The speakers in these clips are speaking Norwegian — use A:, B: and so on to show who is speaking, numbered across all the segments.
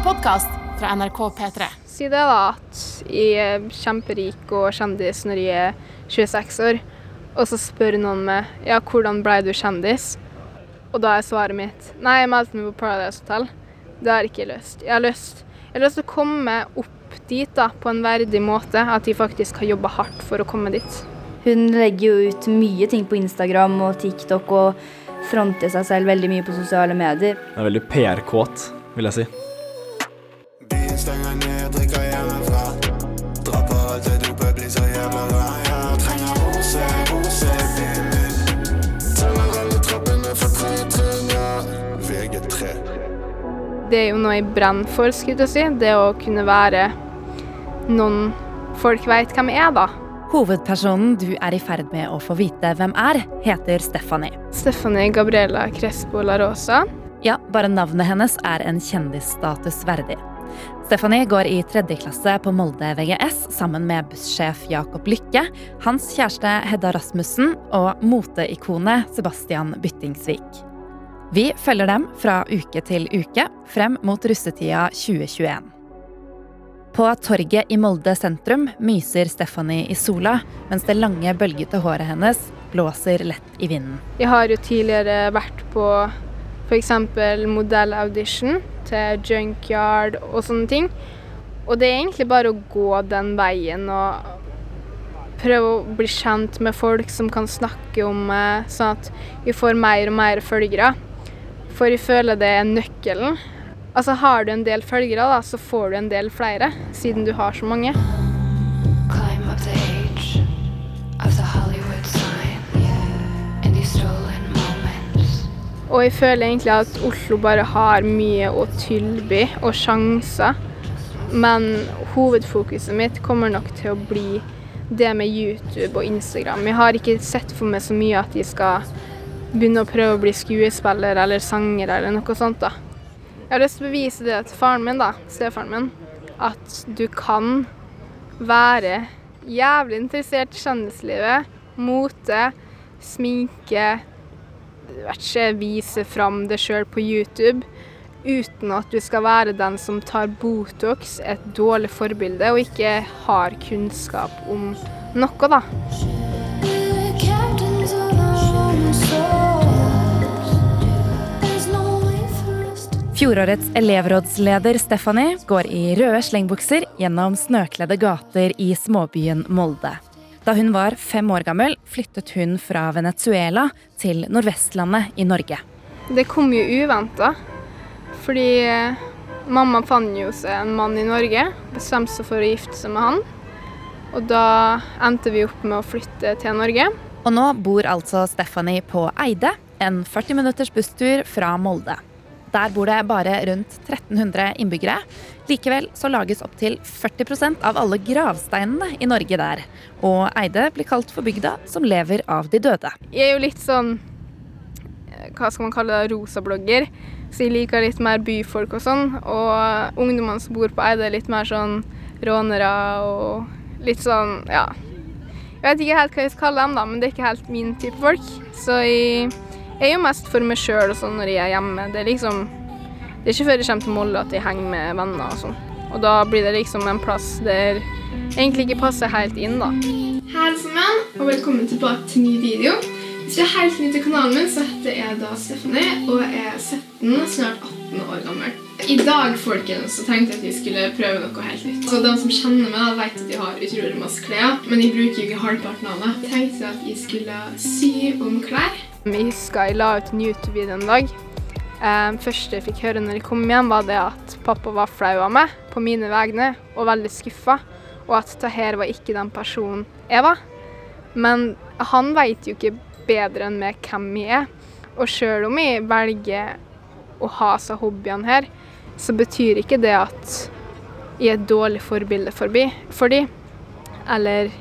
A: en podkast fra NRK P3.
B: Si det, da, at jeg er kjemperik og kjendis når jeg er 26 år, og så spør noen meg ja, hvordan ble du kjendis? Og da er svaret mitt nei, jeg meldte meg på Paradise Hotel. Det har jeg ikke lyst. Jeg har lyst, jeg har lyst til å komme opp dit da, på en verdig måte, at jeg faktisk har jobba hardt for å komme dit.
C: Hun legger jo ut mye ting på Instagram og TikTok og fronter seg selv veldig mye på sosiale medier.
D: Hun er veldig PR-kåt, vil jeg si.
E: Alt det dopet, så jævla glad. Jeg trenger rose, rose, min. Teller alle trappene fra tre ja. VG3.
B: Det er jo noe jeg brenner for, skulle jeg si. Det å kunne være noen folk vet hvem jeg er, da.
F: Hovedpersonen du er i ferd med å få vite hvem er, heter Stephanie.
B: Stephanie Gabriela Crespo La Rosa.
F: Ja, bare navnet hennes er en kjendisstatus verdig. Stephanie går i tredje klasse på Molde VGS sammen med bussjef Jakob Lykke, hans kjæreste Hedda Rasmussen og moteikonet Sebastian Byttingsvik. Vi følger dem fra uke til uke frem mot russetida 2021. På torget i Molde sentrum myser Stephanie i sola, mens det lange, bølgete håret hennes blåser lett i vinden.
B: Jeg har jo tidligere vært på f.eks. modellaudition til Junkyard og sånne ting. Og det er egentlig bare å gå den veien og prøve å bli kjent med folk som kan snakke om meg, sånn at vi får mer og mer følgere. For jeg føler det er nøkkelen. Altså Har du en del følgere, da, så får du en del flere, siden du har så mange. Og jeg føler egentlig at Oslo bare har mye å tilby og sjanser. Men hovedfokuset mitt kommer nok til å bli det med YouTube og Instagram. Jeg har ikke sett for meg så mye at jeg skal begynne å prøve å bli skuespiller eller sanger eller noe sånt. da. Jeg har lyst til å bevise det til faren min, da, stefaren min, at du kan være jævlig interessert i kjendislivet, mote, sminke, ikke, vise fram det sjøl på YouTube, uten at du skal være den som tar Botox, et dårlig forbilde, og ikke har kunnskap om noe, da.
F: Fjorårets elevrådsleder Stephanie går i røde slengbukser gjennom snøkledde gater i småbyen Molde. Da hun var fem år gammel, flyttet hun fra Venezuela til Nordvestlandet i Norge.
B: Det kom jo uventa, fordi eh, mamma fant jo seg en mann i Norge, bestemte seg for å gifte seg med han. Og da endte vi opp med å flytte til Norge.
F: Og nå bor altså Stephanie på Eide, en 40 minutters busstur fra Molde. Der bor det bare rundt 1300 innbyggere. Likevel så lages opptil 40% av alle gravsteinene i Norge der. Og Eide blir kalt for bygda som lever av de døde.
B: Jeg er jo litt sånn eh, hva skal man kalle det, rosablogger. Så jeg liker litt mer byfolk og sånn. Og ungdommene som bor på Eide er litt mer sånn rånere og litt sånn, ja. Jeg vet ikke helt hva jeg skal kalle dem, da, men det er ikke helt min type folk. Så jeg, jeg er jo mest for meg sjøl sånn når jeg er hjemme. Det er liksom Det er ikke før jeg kommer til Molde at jeg henger med venner og sånn. Og da blir det liksom en plass der egentlig ikke passer helt inn, da. Hei alle sammen, og velkommen tilbake til ny video. Hvis du er helt ny til kanalen min, så heter jeg da Stephanie, og jeg er 17, snart 18 år gammel. I dag folkens, så tenkte jeg at vi skulle prøve noe helt nytt. Så De som kjenner meg, vet at jeg har utrolig masse klær, men jeg bruker jo ikke halvparten av det. Jeg tenkte at jeg skulle sy om klær. Jeg husker jeg la ut en YouTube-video en dag. Um, første jeg fikk høre når jeg kom hjem, var det at pappa var flau av meg på mine vegne og veldig skuffa, og at det her var ikke den personen jeg var. Men han vet jo ikke bedre enn meg hvem jeg er. Og sjøl om jeg velger å ha seg hobbyene her, så betyr ikke det at jeg er et dårlig forbilde for, dem. eller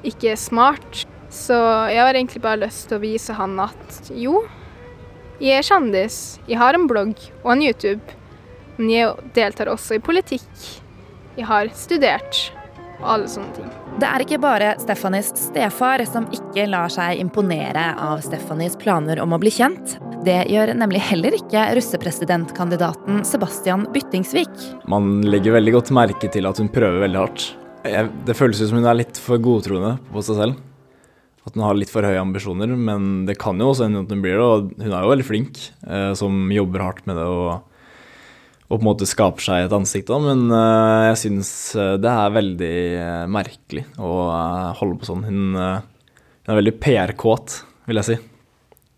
B: ikke er smart. Så jeg har egentlig bare lyst til å vise han at jo, jeg er kjendis. Jeg har en blogg og en YouTube. Men jeg deltar også i politikk. Jeg har studert. Og alle sånne ting.
F: Det er ikke bare Stefanis stefar som ikke lar seg imponere av Stefanis planer om å bli kjent. Det gjør nemlig heller ikke russepresidentkandidaten Sebastian Byttingsvik.
D: Man legger veldig godt merke til at hun prøver veldig hardt. Det føles ut som hun er litt for godtroende på seg selv. At hun har litt for høye ambisjoner, men det kan jo også hende at hun blir det. Og hun er jo veldig flink, eh, som jobber hardt med det og, og på en måte skaper seg et ansikt. Da. Men eh, jeg syns eh, det er veldig eh, merkelig å eh, holde på sånn. Hun, hun er veldig PR-kåt, vil jeg si.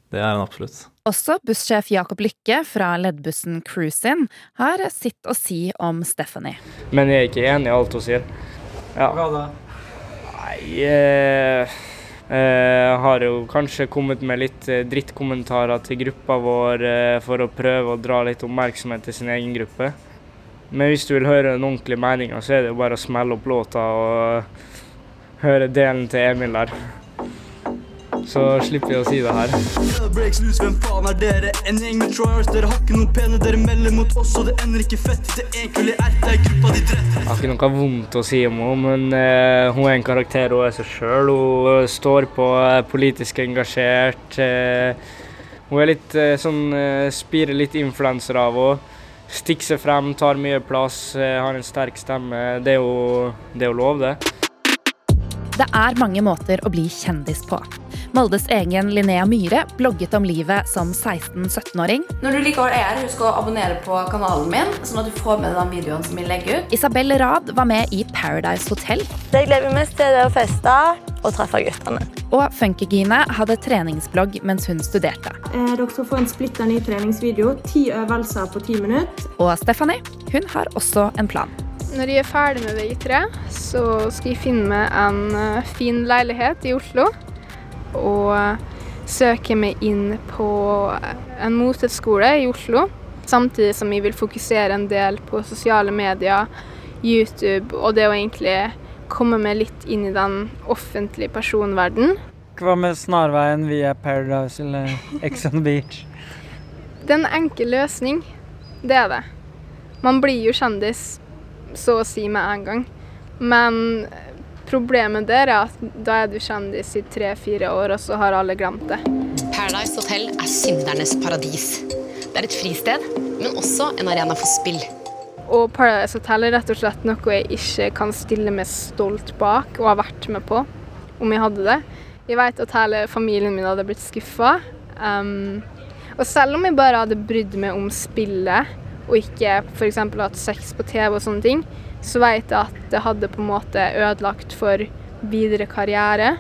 D: Det er hun absolutt.
F: Også bussjef Jakob Lykke fra leddbussen Cruisin har sitt å si om Stephanie.
G: Men jeg er ikke enig i alt hun sier. Ja.
H: Hva da?
G: Nei eh, eh, har jo kanskje kommet med litt eh, drittkommentarer til gruppa vår eh, for å prøve å dra litt oppmerksomhet til sin egen gruppe. Men hvis du vil høre den ordentlige meninga, så er det jo bare å smelle opp låta og høre delen til Emil der. Så slipper vi å si det her.
H: Breaks hvem faen er dere? En gjeng med tryhards, dere har ikke noe pene Dere melder mot oss, og det ender ikke fett Det er egentlig ert, det er gruppa de drepte
G: Jeg har ikke noe vondt å si om henne, men eh, hun er en karakter hun er seg sjøl. Hun eh, står på, er politisk engasjert. Eh, hun er litt eh, sånn eh, Spirer litt influenser av henne. Stikker seg frem, tar mye plass, eh, har en sterk stemme. Det er jo, det er jo lov, det.
F: Det er mange måter å bli kjendis på. Moldes egen Linnea Myhre blogget om livet som 16-17-åring.
I: Når du likevel er her, husk å abonnere på kanalen min, sånn at du får med den de videoene som jeg legger ut.
F: Isabel Rad var med i Paradise Hotel.
J: Det jeg gleder meg mest til, er å feste og treffe guttene.
F: Og Funkygine hadde treningsblogg mens hun studerte.
K: Eh, dere skal få en splitter ny treningsvideo. Ti øvelser på ti minutter.
F: Og Stephanie hun har også en plan.
B: Når jeg er ferdig med VG3, så skal jeg finne meg en eh, fin leilighet i Oslo. Og søker søke meg inn på en moteskole i Oslo. Samtidig som jeg vil fokusere en del på sosiale medier, YouTube og det å egentlig komme meg litt inn i den offentlige personverden.
H: Hva med snarveien via Paradise eller Ex on Beach?
B: Det er en enkel løsning. Det er det. Man blir jo kjendis så å si med en gang. Men problemet der er at da er du kjendis i tre-fire år, og så har alle glemt det.
L: Paradise Hotel er syndernes paradis. Det er et fristed, men også en arena for spill.
B: Og Paradise Hotel er rett og slett noe jeg ikke kan stille meg stolt bak og har vært med på, om jeg hadde det. Jeg vet at hele familien min hadde blitt skuffa. Um, og selv om jeg bare hadde brydd meg om spillet, og ikke f.eks. hatt sex på TV og sånne ting, så vet jeg at det hadde på en måte ødelagt for videre karriere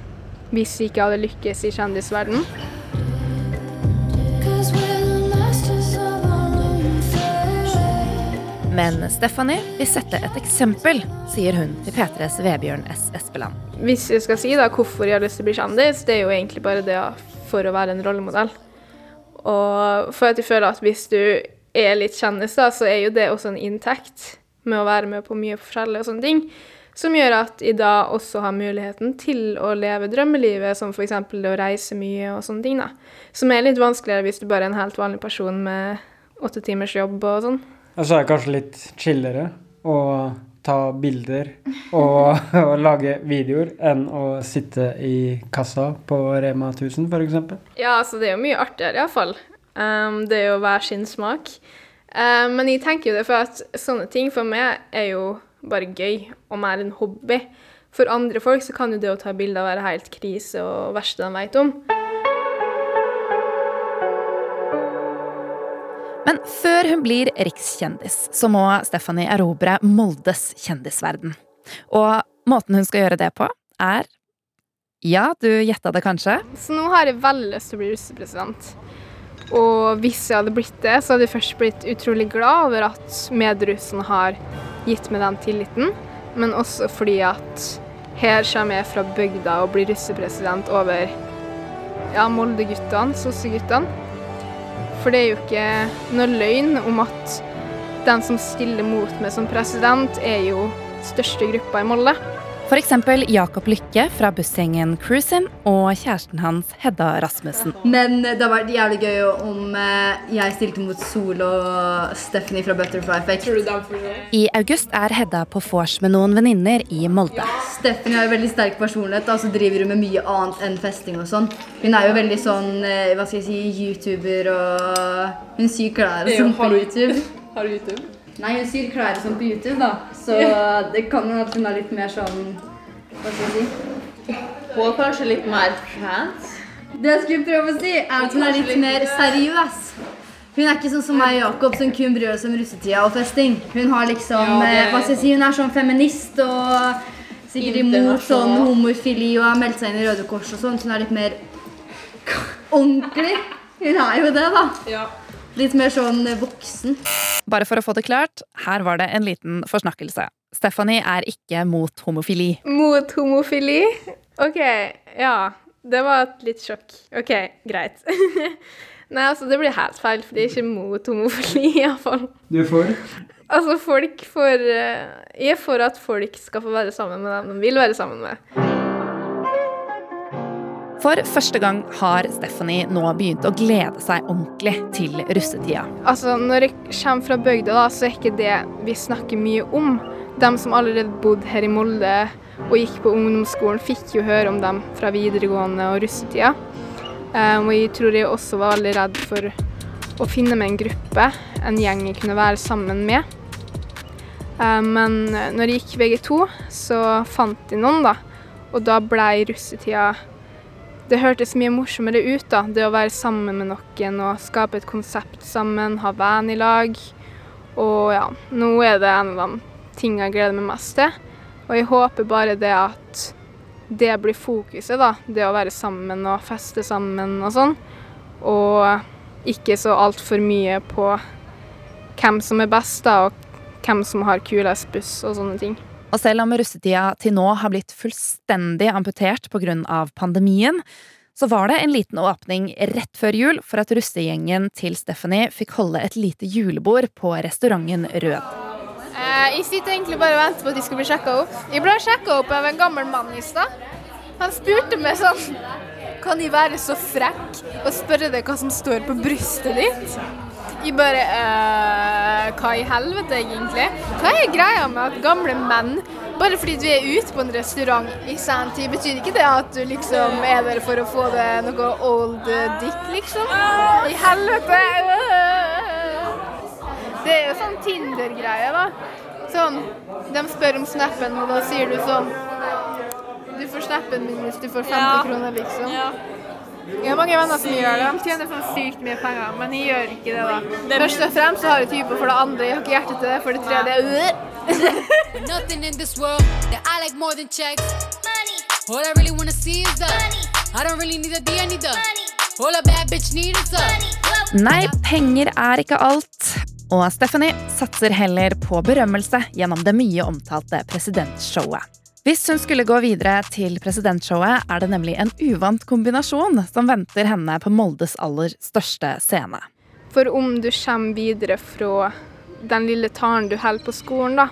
B: hvis jeg ikke hadde lykkes i kjendisverdenen.
F: Men Stephanie vil sette et eksempel, sier hun til P3s Vebjørn S. Espeland.
B: Hvis jeg skal si da hvorfor jeg har lyst til å bli kjendis, det er jo egentlig bare det for å være en rollemodell. Og for at jeg føler at hvis du er litt kjendis, da, så er jo det også en inntekt med å være med på mye forskjellig og sånne ting. Som gjør at jeg da også har muligheten til å leve drømmelivet, som f.eks. å reise mye og sånne ting. da. Som er litt vanskeligere hvis du bare er en helt vanlig person med åtte timers jobb og sånn.
H: Og så er det kanskje litt chillere å ta bilder og, og lage videoer enn å sitte i kassa på Rema 1000 f.eks.
B: Ja, altså det er jo mye artigere iallfall. Um, det er jo hver sin smak. Um, men jeg tenker jo det for at sånne ting for meg er jo bare gøy og mer en hobby. For andre folk så kan jo det å ta bilder være helt krise og verste de vet om.
F: Men før hun blir rikskjendis, så må Stephanie erobre Moldes kjendisverden. Og måten hun skal gjøre det på, er Ja, du gjetta det kanskje?
B: Så nå har jeg veldig lyst til å bli russepresident. Og hvis jeg hadde blitt det, så hadde jeg først blitt utrolig glad over at medrussen har gitt meg den tilliten, men også fordi at her kommer jeg fra bygda og blir russepresident over ja, Molde-guttene, sosseguttene. For det er jo ikke noe løgn om at den som stiller mot meg som president, er jo største gruppa i Molde.
F: F.eks. Jakob Lykke fra bussgjengen Cruisin og kjæresten hans Hedda Rasmussen.
C: Men det har vært jævlig gøy om eh, jeg stilte mot Sol og Stephanie fra Butterfly Effect.
F: I august er Hedda på vors med noen venninner i Molde.
C: Stephanie har jo veldig sterk personlighet, og så driver hun med mye annet enn festing og sånn. Hun er jo veldig sånn, eh, hva skal jeg si, YouTuber og Hun syr klær og sånn på YouTube.
B: Har du YouTube?
C: Nei, hun syr klær og sånn på YouTube, da. Så det kan jo at hun er litt mer sånn Hva skal jeg si?
B: Er kanskje litt mer fans?
C: Det jeg skulle prøve å si, er at hun er litt mer seriøs. Hun er ikke sånn som meg og Jakob, som kun bryr seg om russetida og festing. Hun har liksom,
B: Ja, det-
C: eh, hva skal jeg si, hun er sånn feminist og sikkert imot sånn homofili og har meldt seg inn i Røde Kors og sånn. så Hun er litt mer ordentlig. Hun er jo det, da. Litt mer sånn eh, voksen.
F: Bare for å få det klart, her var det en liten forsnakkelse. Stephanie er ikke mot homofili.
B: Mot homofili? OK, ja. Det var et litt sjokk. OK, greit. Nei, altså, det blir helt feil, for det er ikke mot homofili, iallfall.
H: Du er for?
B: Altså, folk får eh, Jeg er for at folk skal få være sammen med dem de vil være sammen med.
F: For første gang har Stephanie nå begynt å glede seg ordentlig til russetida.
B: Altså, når jeg kommer fra bygda, da, så er ikke det vi snakker mye om. De som allerede bodde her i Molde og gikk på ungdomsskolen, fikk jo høre om dem fra videregående og russetida. Um, og jeg tror jeg også var veldig redd for å finne meg en gruppe, en gjeng jeg kunne være sammen med. Um, men når jeg gikk VG2, så fant jeg noen, da. Og da ble russetida det hørtes mye morsommere ut, da. Det å være sammen med noen og skape et konsept sammen, ha venn i lag. Og ja, nå er det en av de tingene jeg gleder meg mest til. Og jeg håper bare det at det blir fokuset, da. Det å være sammen og feste sammen og sånn. Og ikke så altfor mye på hvem som er best, da, og hvem som har kulest buss og sånne ting.
F: Og selv om russetida til nå har blitt fullstendig amputert pga. pandemien, så var det en liten åpning rett før jul for at russegjengen til Stephanie fikk holde et lite julebord på restauranten Rød.
B: Eh, jeg sitter egentlig bare og venter på at de skal bli sjekka opp. Jeg ble sjekka opp av en gammel mann i stad. Han spurte meg sånn Kan jeg være så frekk og spørre deg hva som står på brystet ditt? Jeg bare øh, Hva i helvete, egentlig? Hva er greia med at gamle menn bare fordi du er ute på en restaurant i sen tid, betyr ikke det at du liksom er der for å få deg noe old dick, liksom? I helvete! Det er jo sånn Tinder-greie, da. Sånn, de spør om snappen, og da sier du sånn Du får snappen min hvis du får 50
M: Ja.
B: kroner, liksom. Jeg har mange venner som gjør det. De tjener sånn sykt mye penger, men jeg gjør ikke det, da. Først og fremst så har jeg type for det andre, jeg har ikke hjerte til det. For det tredje øh.
N: Nothing in this world that I like more than checks. Money. All I really wanna see is the money. I don't really need a D, I need the money. All a bad bitch need is the
F: Nei, penger er ikke alt. Og Stephanie satser heller på berømmelse gjennom det mye omtalte presidentshowet. Hvis hun skulle gå videre til presidentshowet, er det nemlig en uvant kombinasjon som venter henne på Moldes aller største scene.
B: For om du kommer videre fra den lille talen du holder på skolen, da,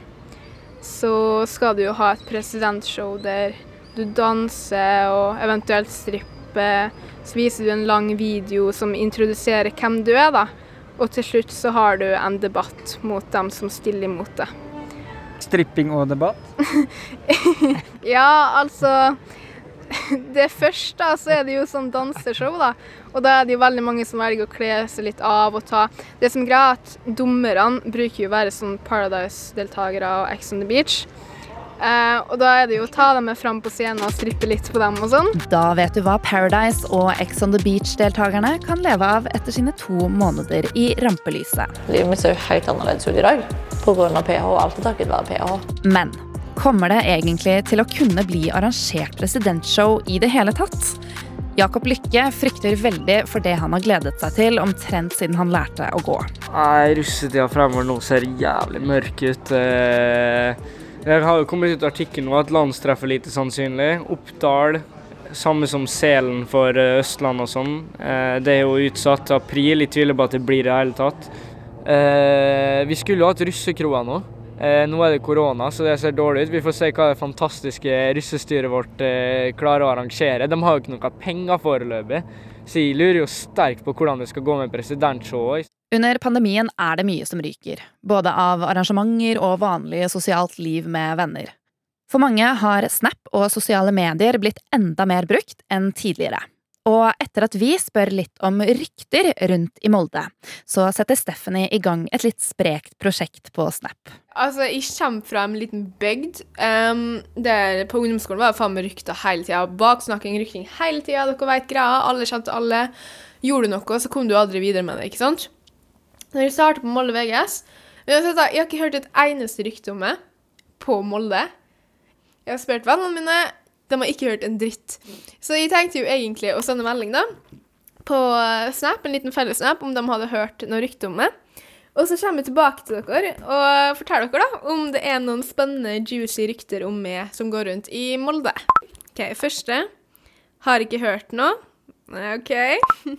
B: så skal du jo ha et presidentshow der du danser og eventuelt stripper. Så viser du en lang video som introduserer hvem du er, da. Og til slutt så har du en debatt mot dem som stiller imot det.
H: Stripping og debatt?
B: Ja, altså Det første så er det jo sånn danseshow, da. Og da er det jo veldig mange som velger å kle seg litt av og ta Det som er greia, at dommerne bruker jo å være sånn Paradise-deltakere og Ex on the Beach. Eh, og da er det jo å ta dem med fram på scenen og strippe litt på dem og sånn.
F: Da vet du hva Paradise og Ex on the Beach-deltakerne kan leve av etter sine to måneder i rampelyset.
J: Livet mitt ser jo helt annerledes ut i dag pga. pH. og Alt er takket være pH.
F: Men kommer det egentlig til å kunne bli arrangert presidentshow i det hele tatt? Jakob Lykke frykter veldig for det han har gledet seg til omtrent siden han lærte å gå.
G: Nei, russetida fremover nå ser jævlig mørk ut. Eh, Det har jo kommet ut artikkel nå at landstreff er lite sannsynlig. Oppdal, samme som Selen for eh, Østland og sånn. Eh, Det er jo utsatt. April, jeg tviler på at det blir i det hele tatt. Eh, Vi skulle jo hatt russekroa nå. Nå er det korona, så det ser dårlig ut. Vi får se hva det fantastiske russestyret vårt klarer å arrangere. De har jo ikke noe penger foreløpig, så jeg lurer jo sterkt på hvordan det skal gå med presidentshowet.
F: Under pandemien er det mye som ryker, både av arrangementer og vanlig sosialt liv med venner. For mange har Snap og sosiale medier blitt enda mer brukt enn tidligere. Og etter at vi spør litt om rykter rundt i Molde, så setter Stephanie i gang et litt sprekt prosjekt på Snap.
B: Altså, jeg kommer fra en liten bygd. Um, der på ungdomsskolen var det faen meg rykter hele tida. Baksnakking, rykting hele tida. Dere vet greia. Alle kjente alle. Gjorde du noe, så kom du aldri videre med det, ikke sant? Når jeg startet på Molde VGS Jeg har ikke hørt et eneste rykte om meg på Molde. Jeg har spurt vennene mine, de har ikke hørt en dritt. Så jeg tenkte jo egentlig å sende melding da, på Snap, en liten fellessnap, om de hadde hørt noe rykte om meg. Og så kommer jeg tilbake til dere og forteller dere da om det er noen spennende, juicy rykter om meg som går rundt i Molde. Ok, første. Har ikke hørt noe. OK.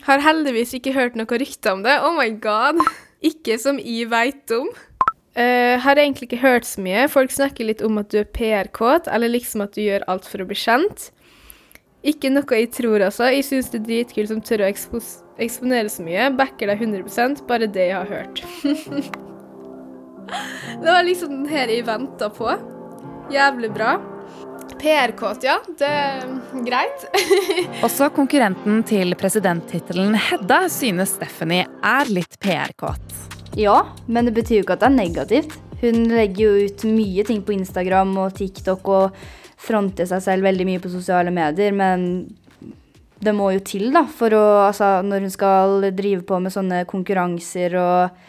B: Har heldigvis ikke hørt noe rykte om det. Oh my god. Ikke som jeg veit om. Uh, har egentlig ikke hørt så mye. Folk snakker litt om at du er PR-kåt, eller liksom at du gjør alt for å bli kjent. Ikke noe jeg tror, altså. Jeg syns det er dritkult som tør å ekspos eksponere så mye. Backer deg 100% bare det jeg har hørt. det var liksom den her jeg venta på. Jævlig bra. PR-kåt, ja. Det er greit.
F: Også konkurrenten til presidenttittelen Hedda synes Stephanie er litt PR-kåt.
C: Ja, men det betyr jo ikke at det er negativt. Hun legger jo ut mye ting på Instagram og TikTok og fronter seg selv veldig mye på sosiale medier, men det må jo til, da, for å Altså, når hun skal drive på med sånne konkurranser og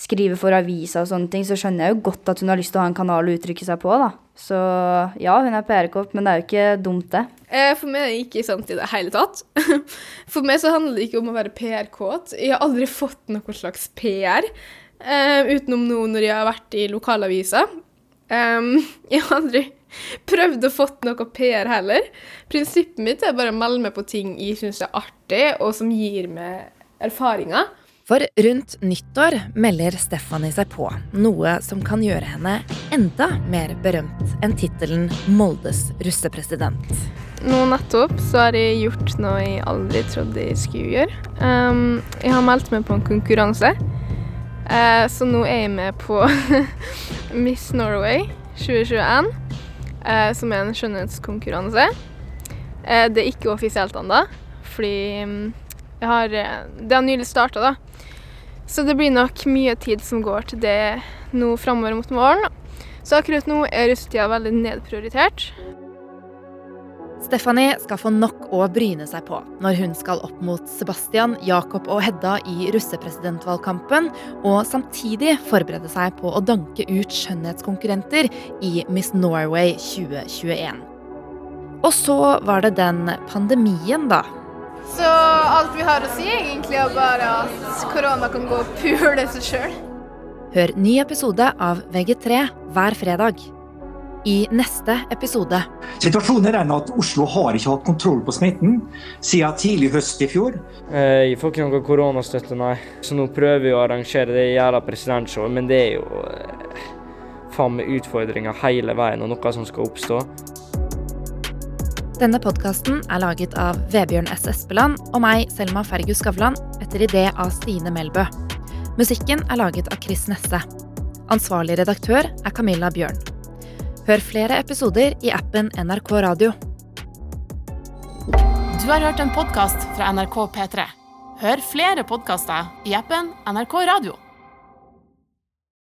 C: skrive for aviser og sånne ting, så skjønner jeg jo godt at hun har lyst til å ha en kanal å uttrykke seg på, da. Så ja, hun er PR-kopp, men det er jo ikke dumt, det.
B: Eh, For meg er det ikke sant i det hele tatt. For meg så handler det ikke om å være PR-kåt. Jeg har aldri fått noe slags PR, eh, utenom nå når jeg har vært i lokalavisa. Jeg har aldri prøvd å fått noe PR heller. Prinsippet mitt er bare å melde meg på ting jeg syns er artig, og som gir meg erfaringer.
F: For rundt nyttår melder Stephanie seg på noe som kan gjøre henne enda mer berømt enn tittelen Moldes russepresident.
B: Nå nettopp så har jeg gjort noe jeg aldri trodde jeg skulle gjøre. Um, jeg har meldt meg på en konkurranse, uh, så nå er jeg med på Miss Norway 2021, uh, som er en skjønnhetskonkurranse. Uh, det er ikke offisielt ennå, fordi jeg har eh, Det har nylig starta, da. Så det blir nok mye tid som går til det nå framover mot våren. Så akkurat nå er russetida veldig nedprioritert.
F: Stephanie skal få nok å bryne seg på når hun skal opp mot Sebastian, Jakob og Hedda i russepresidentvalgkampen, og samtidig forberede seg på å danke ut skjønnhetskonkurrenter i Miss Norway 2021. Og så var det den pandemien, da.
B: Så alt vi har å si, egentlig er bare at korona kan gå og pule seg sjøl.
F: Hør ny episode av VG3 hver fredag. I neste episode
M: Situasjonen er den at Oslo har ikke hatt kontroll på smitten siden tidlig høst i fjor.
G: Eh, Jeg får ikke noe koronastøtte, nei. Så nå prøver vi å arrangere det jævla presidentshowet, men det er jo eh, faen meg utfordringer hele veien og noe som skal oppstå.
F: Denne podkasten er laget av Vebjørn S. Espeland og meg, Selma Fergus Skavlan, etter idé av Stine Melbø. Musikken er laget av Chris Nesse. Ansvarlig redaktør er Camilla Bjørn. Hør flere episoder i appen NRK Radio.
A: Du har hørt en podkast fra NRK P3. Hør flere podkaster i appen NRK Radio.